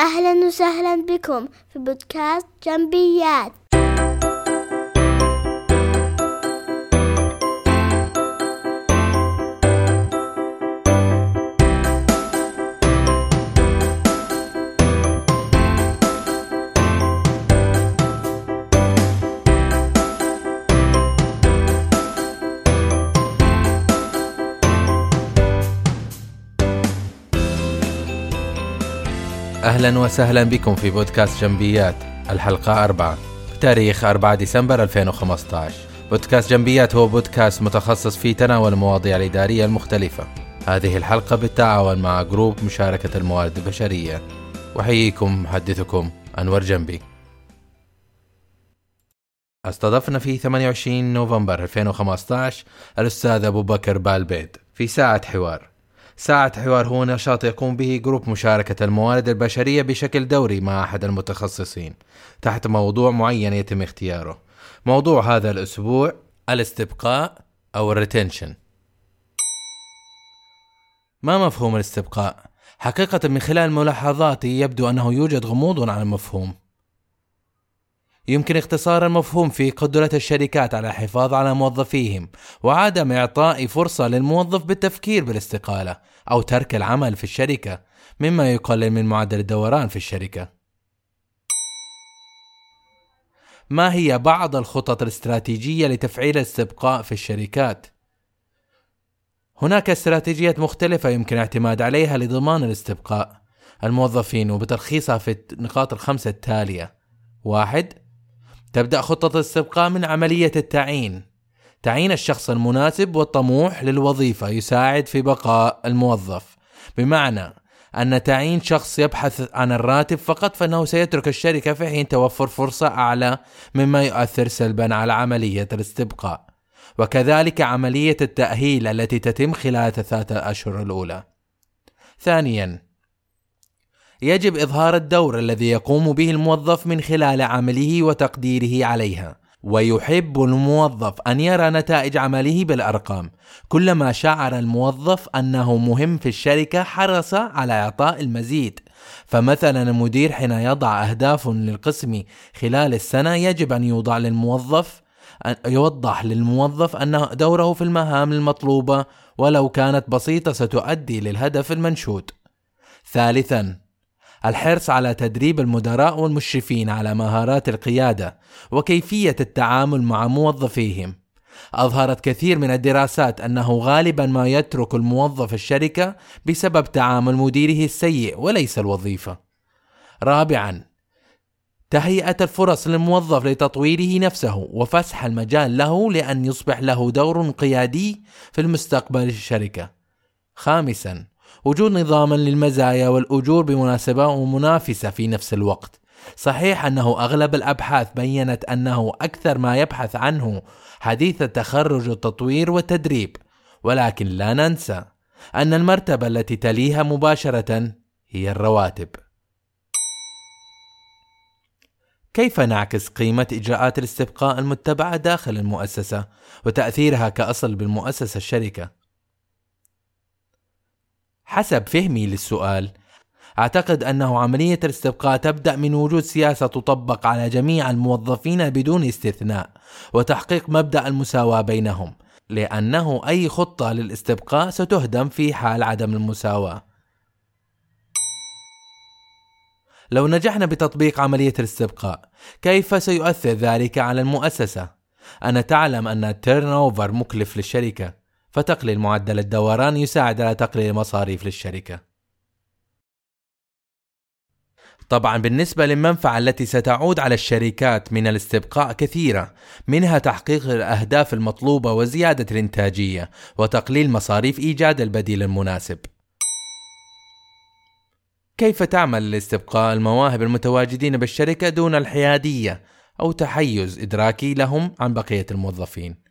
أهلا وسهلا بكم في بودكاست جنبيات. أهلا وسهلا بكم في بودكاست جنبيات الحلقة أربعة بتاريخ 4 ديسمبر 2015 بودكاست جنبيات هو بودكاست متخصص في تناول المواضيع الإدارية المختلفة. هذه الحلقة بالتعاون مع جروب مشاركة الموارد البشرية. وحييكم محدثكم أنور جنبي. استضفنا في 28 نوفمبر 2015 الأستاذ أبو بكر بالبيد في ساعة حوار. ساعة حوار هو نشاط يقوم به group مشاركة الموارد البشرية بشكل دوري مع أحد المتخصصين تحت موضوع معين يتم اختياره. موضوع هذا الأسبوع الاستبقاء أو ال retention. ما مفهوم الاستبقاء؟ حقيقة من خلال ملاحظاتي يبدو أنه يوجد غموض عن المفهوم. يمكن اختصار المفهوم في قدرة الشركات على الحفاظ على موظفيهم وعدم إعطاء فرصة للموظف بالتفكير بالاستقالة أو ترك العمل في الشركة مما يقلل من معدل الدوران في الشركة. ما هي بعض الخطط الاستراتيجية لتفعيل الاستبقاء في الشركات؟ هناك استراتيجيات مختلفة يمكن الاعتماد عليها لضمان الاستبقاء الموظفين وبتلخيصها في النقاط الخمسة التالية واحد تبدأ خطة الاستبقاء من عملية التعيين. تعيين الشخص المناسب والطموح للوظيفة يساعد في بقاء الموظف. بمعنى أن تعيين شخص يبحث عن الراتب فقط فإنه سيترك الشركة في حين توفر فرصة أعلى مما يؤثر سلبا على عملية الاستبقاء. وكذلك عملية التأهيل التي تتم خلال ثلاثة أشهر الأولى. ثانيا يجب إظهار الدور الذي يقوم به الموظف من خلال عمله وتقديره عليها. ويحب الموظف أن يرى نتائج عمله بالأرقام. كلما شعر الموظف أنه مهم في الشركة حرص على إعطاء المزيد. فمثلا المدير حين يضع أهداف للقسم خلال السنة يجب أن يوضع للموظف أن يوضح للموظف أن دوره في المهام المطلوبة ولو كانت بسيطة ستؤدي للهدف المنشود. ثالثا الحرص على تدريب المدراء والمشرفين على مهارات القيادة وكيفية التعامل مع موظفيهم. أظهرت كثير من الدراسات أنه غالبا ما يترك الموظف الشركة بسبب تعامل مديره السيء وليس الوظيفة. رابعا تهيئة الفرص للموظف لتطويره نفسه وفسح المجال له لأن يصبح له دور قيادي في المستقبل الشركة. خامسا وجود نظاما للمزايا والأجور بمناسبة ومنافسة في نفس الوقت. صحيح أنه أغلب الأبحاث بينت أنه أكثر ما يبحث عنه حديث التخرج والتطوير والتدريب. ولكن لا ننسى أن المرتبة التي تليها مباشرة هي الرواتب. كيف نعكس قيمة إجراءات الاستبقاء المتبعة داخل المؤسسة وتأثيرها كأصل بالمؤسسة الشركة؟ حسب فهمي للسؤال. أعتقد أنه عملية الاستبقاء تبدأ من وجود سياسة تطبق على جميع الموظفين بدون استثناء وتحقيق مبدأ المساواة بينهم لأنه أي خطة للاستبقاء ستهدم في حال عدم المساواة. لو نجحنا بتطبيق عملية الاستبقاء كيف سيؤثر ذلك على المؤسسة؟ أنا تعلم أن التيرن أوفر مكلف للشركة. فتقليل معدل الدوران يساعد على تقليل المصاريف للشركة. طبعا بالنسبة للمنفعة التي ستعود على الشركات من الاستبقاء كثيرة منها تحقيق الأهداف المطلوبة وزيادة الإنتاجية وتقليل مصاريف إيجاد البديل المناسب كيف تعمل الاستبقاء المواهب المتواجدين بالشركة دون الحيادية أو تحيز إدراكي لهم عن بقية الموظفين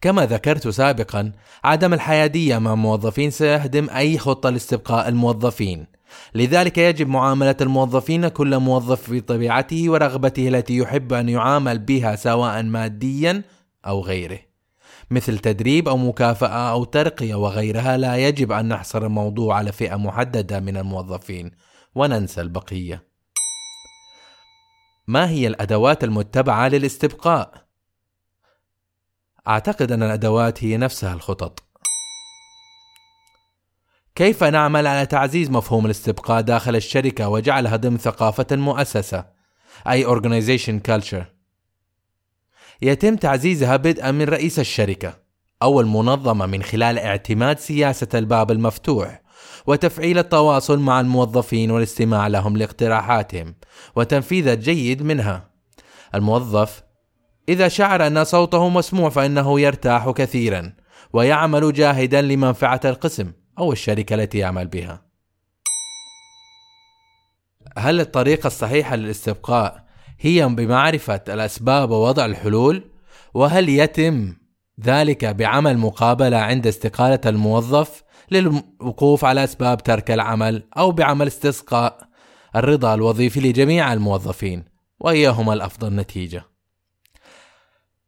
كما ذكرت سابقا عدم الحيادية مع الموظفين سيهدم أي خطة لاستبقاء الموظفين. لذلك يجب معاملة الموظفين كل موظف بطبيعته ورغبته التي يحب أن يعامل بها سواء ماديا أو غيره. مثل تدريب أو مكافأة أو ترقية وغيرها لا يجب أن نحصر الموضوع على فئة محددة من الموظفين. وننسى البقية. ما هي الأدوات المتبعة للاستبقاء؟ أعتقد أن الأدوات هي نفسها الخطط. كيف نعمل على تعزيز مفهوم الاستبقاء داخل الشركة وجعلها ضمن ثقافة المؤسسة أي organization culture. يتم تعزيزها بدءا من رئيس الشركة أو المنظمة من خلال اعتماد سياسة الباب المفتوح وتفعيل التواصل مع الموظفين والاستماع لهم لاقتراحاتهم وتنفيذ الجيد منها. الموظف إذا شعر أن صوته مسموع فإنه يرتاح كثيرا ويعمل جاهدا لمنفعة القسم أو الشركة التي يعمل بها. هل الطريقة الصحيحة للاستبقاء هي بمعرفة الأسباب ووضع الحلول؟ وهل يتم ذلك بعمل مقابلة عند استقالة الموظف للوقوف على أسباب ترك العمل أو بعمل استسقاء الرضا الوظيفي لجميع الموظفين وأيهما الأفضل نتيجة؟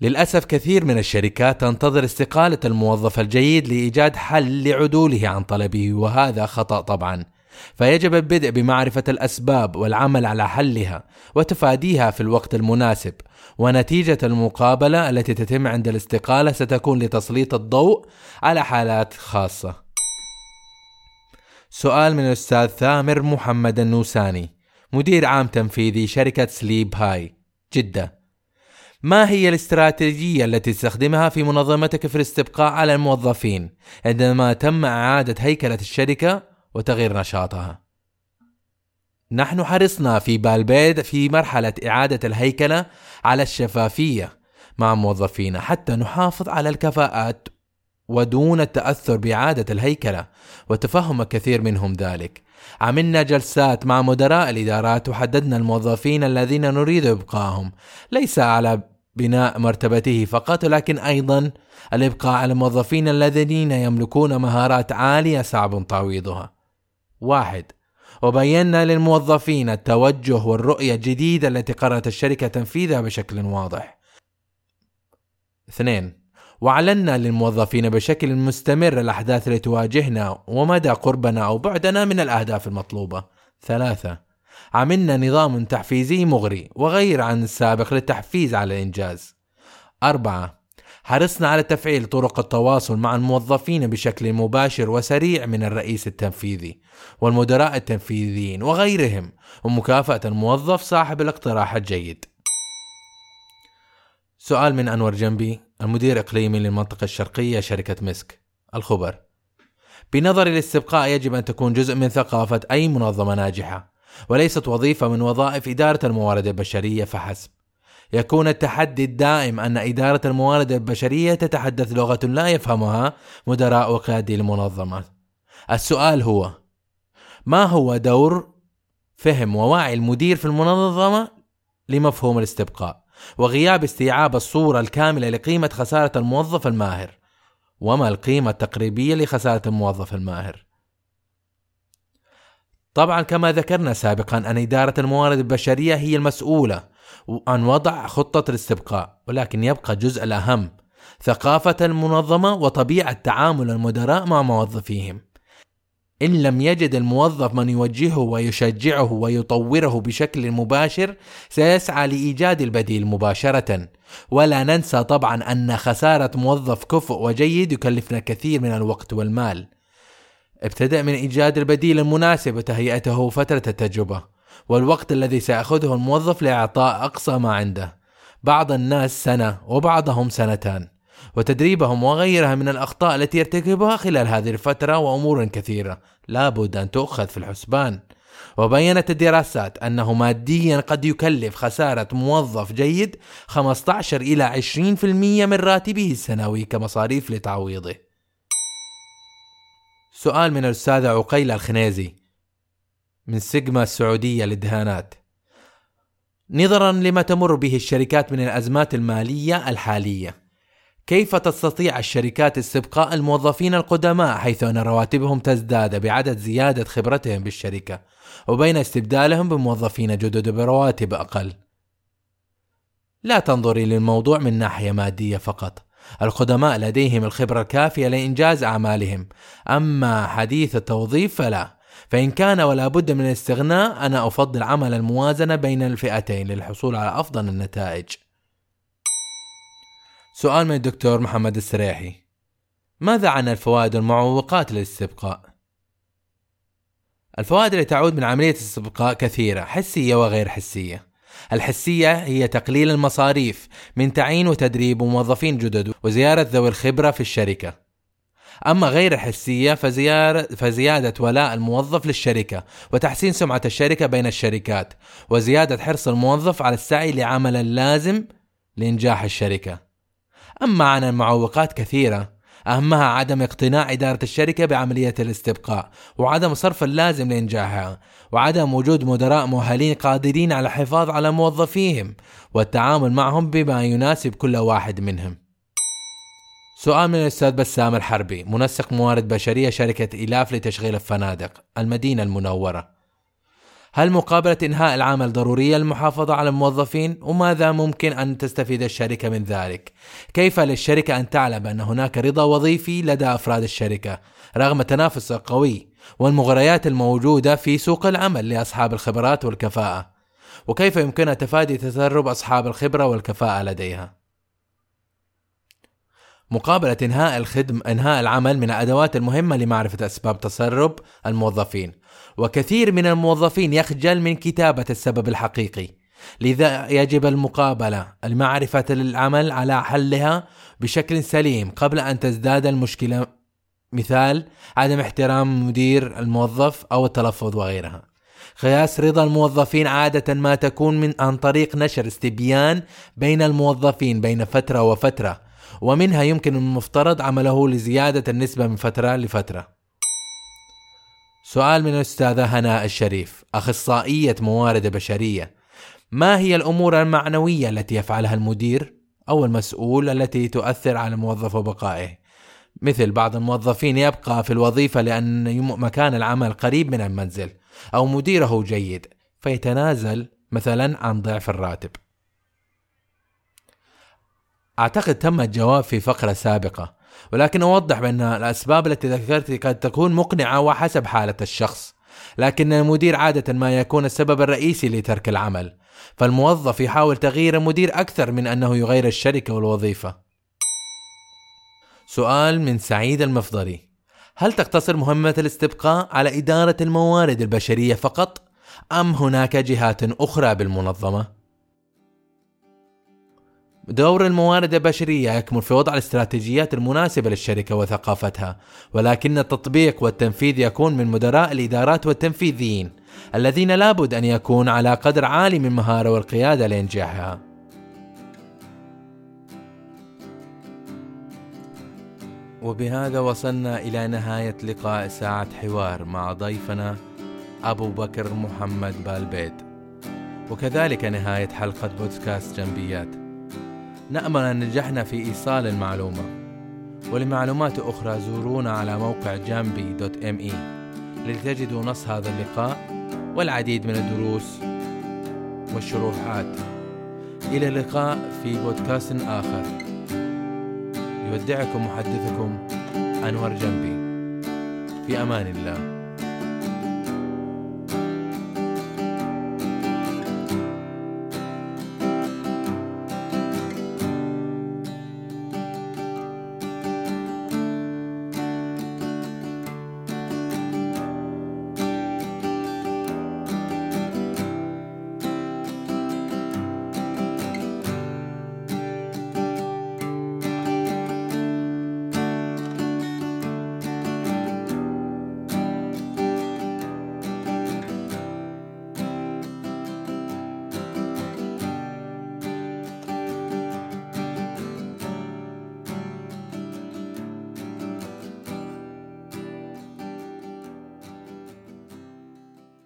للأسف كثير من الشركات تنتظر استقالة الموظف الجيد لإيجاد حل لعدوله عن طلبه وهذا خطأ طبعا. فيجب البدء بمعرفة الأسباب والعمل على حلها وتفاديها في الوقت المناسب. ونتيجة المقابلة التي تتم عند الاستقالة ستكون لتسليط الضوء على حالات خاصة. سؤال من الأستاذ ثامر محمد النوساني مدير عام تنفيذي شركة سليب هاي جدة. ما هي الاستراتيجية التي تستخدمها في منظمتك في الاستبقاء على الموظفين عندما تم إعادة هيكلة الشركة وتغيير نشاطها؟ نحن حرصنا في بالبيد في مرحلة إعادة الهيكلة على الشفافية مع موظفينا حتى نحافظ على الكفاءات ودون التأثر بإعادة الهيكلة وتفهم كثير منهم ذلك عملنا جلسات مع مدراء الإدارات وحددنا الموظفين الذين نريد إبقائهم ليس على بناء مرتبته فقط لكن أيضا الإبقاء على الموظفين الذين يملكون مهارات عالية صعب تعويضها واحد وبينا للموظفين التوجه والرؤية الجديدة التي قررت الشركة تنفيذها بشكل واضح. اثنين وأعلنا للموظفين بشكل مستمر الأحداث التي تواجهنا ومدى قربنا أو بعدنا من الأهداف المطلوبة. ثلاثة عملنا نظام تحفيزي مغري وغير عن السابق للتحفيز على الإنجاز. أربعة حرصنا على تفعيل طرق التواصل مع الموظفين بشكل مباشر وسريع من الرئيس التنفيذي والمدراء التنفيذيين وغيرهم ومكافأة الموظف صاحب الاقتراح الجيد. سؤال من أنور جنبي المدير إقليمي للمنطقة الشرقية شركة مسك. الخبر بنظر الاستبقاء يجب أن تكون جزء من ثقافة أي منظمة ناجحة. وليست وظيفة من وظائف إدارة الموارد البشرية فحسب. يكون التحدي الدائم أن إدارة الموارد البشرية تتحدث لغة لا يفهمها مدراء وقيادي المنظمة. السؤال هو: ما هو دور فهم ووعي المدير في المنظمة لمفهوم الاستبقاء وغياب استيعاب الصورة الكاملة لقيمة خسارة الموظف الماهر وما القيمة التقريبية لخسارة الموظف الماهر طبعا كما ذكرنا سابقا أن إدارة الموارد البشرية هي المسؤولة عن وضع خطة الاستبقاء ولكن يبقى الجزء الأهم ثقافة المنظمة وطبيعة تعامل المدراء مع موظفيهم. إن لم يجد الموظف من يوجهه ويشجعه ويطوره بشكل مباشر سيسعى لإيجاد البديل مباشرة. ولا ننسى طبعا أن خسارة موظف كفؤ وجيد يكلفنا كثير من الوقت والمال. ابتدأ من إيجاد البديل المناسب وتهيئته فترة التجربة والوقت الذي سيأخذه الموظف لإعطاء أقصى ما عنده. بعض الناس سنة وبعضهم سنتان وتدريبهم وغيرها من الأخطاء التي يرتكبها خلال هذه الفترة وأمور كثيرة لابد أن تؤخذ في الحسبان. وبينت الدراسات أنه ماديا قد يكلف خسارة موظف جيد 15 إلى 20% من راتبه السنوي كمصاريف لتعويضه. سؤال من الأستاذة عقيلة الخنيزي من سيجما السعودية للدهانات. نظرا لما تمر به الشركات من الأزمات المالية الحالية كيف تستطيع الشركات استبقاء الموظفين القدماء حيث أن رواتبهم تزداد بعدد زيادة خبرتهم بالشركة وبين استبدالهم بموظفين جدد برواتب أقل؟ لا تنظري للموضوع من ناحية مادية فقط. القدماء لديهم الخبرة الكافية لإنجاز أعمالهم. أما حديث التوظيف فلا. فإن كان ولا بد من الاستغناء أنا أفضل عمل الموازنة بين الفئتين للحصول على أفضل النتائج. سؤال من الدكتور محمد السريحي. ماذا عن الفوائد والمعوقات للاستبقاء؟ الفوائد التي تعود من عملية الاستبقاء كثيرة حسية وغير حسية. الحسية هي تقليل المصاريف من تعيين وتدريب موظفين جدد وزيارة ذوي الخبرة في الشركة. أما غير الحسية فزيارة فزيادة ولاء الموظف للشركة وتحسين سمعة الشركة بين الشركات وزيادة حرص الموظف على السعي لعمل اللازم لإنجاح الشركة. أما عن المعوقات كثيرة أهمها عدم اقتناع إدارة الشركة بعملية الاستبقاء وعدم صرف اللازم لإنجاحها وعدم وجود مدراء مؤهلين قادرين على الحفاظ على موظفيهم والتعامل معهم بما يناسب كل واحد منهم. سؤال من الأستاذ بسام الحربي منسق موارد بشرية شركة إلاف لتشغيل الفنادق المدينة المنورة. هل مقابلة إنهاء العمل ضرورية للمحافظة على الموظفين؟ وماذا ممكن أن تستفيد الشركة من ذلك؟ كيف للشركة أن تعلم أن هناك رضا وظيفي لدى أفراد الشركة رغم التنافس القوي والمغريات الموجودة في سوق العمل لأصحاب الخبرات والكفاءة؟ وكيف يمكنها تفادي تسرب أصحاب الخبرة والكفاءة لديها؟ مقابلة إنهاء الخدم إنهاء العمل من الأدوات المهمة لمعرفة أسباب تسرب الموظفين. وكثير من الموظفين يخجل من كتابة السبب الحقيقي. لذا يجب المقابلة لمعرفة العمل على حلها بشكل سليم قبل أن تزداد المشكلة. مثال عدم احترام مدير الموظف أو التلفظ وغيرها. قياس رضا الموظفين عادة ما تكون من عن طريق نشر استبيان بين الموظفين بين فترة وفترة. ومنها يمكن المفترض عمله لزيادة النسبة من فترة لفترة. سؤال من الأستاذة هناء الشريف أخصائية موارد بشرية. ما هي الأمور المعنوية التي يفعلها المدير أو المسؤول التي تؤثر على الموظف وبقائه مثل بعض الموظفين يبقى في الوظيفة لأن مكان العمل قريب من المنزل أو مديره جيد فيتنازل مثلا عن ضعف الراتب. أعتقد تم الجواب في فقرة سابقة ولكن أوضح بأن الأسباب التي ذكرت قد تكون مقنعة وحسب حالة الشخص لكن المدير عادة ما يكون السبب الرئيسي لترك العمل فالموظف يحاول تغيير المدير أكثر من أنه يغير الشركة والوظيفة سؤال من سعيد المفضلي هل تقتصر مهمة الاستبقاء على إدارة الموارد البشرية فقط أم هناك جهات أخرى بالمنظمة؟ دور الموارد البشرية يكمن في وضع الاستراتيجيات المناسبة للشركة وثقافتها، ولكن التطبيق والتنفيذ يكون من مدراء الإدارات والتنفيذيين، الذين لابد أن يكون على قدر عالي من المهارة والقيادة لإنجاحها. وبهذا وصلنا إلى نهاية لقاء ساعة حوار مع ضيفنا أبو بكر محمد بالبيت وكذلك نهاية حلقة بودكاست جنبيات نأمل أن نجحنا في إيصال المعلومة. ولمعلومات أخرى زورونا على موقع جامبي دوت إم إي لتجدوا نص هذا اللقاء والعديد من الدروس والشروحات. إلى اللقاء في بودكاست آخر. يودعكم محدثكم أنور جنبي. في أمان الله.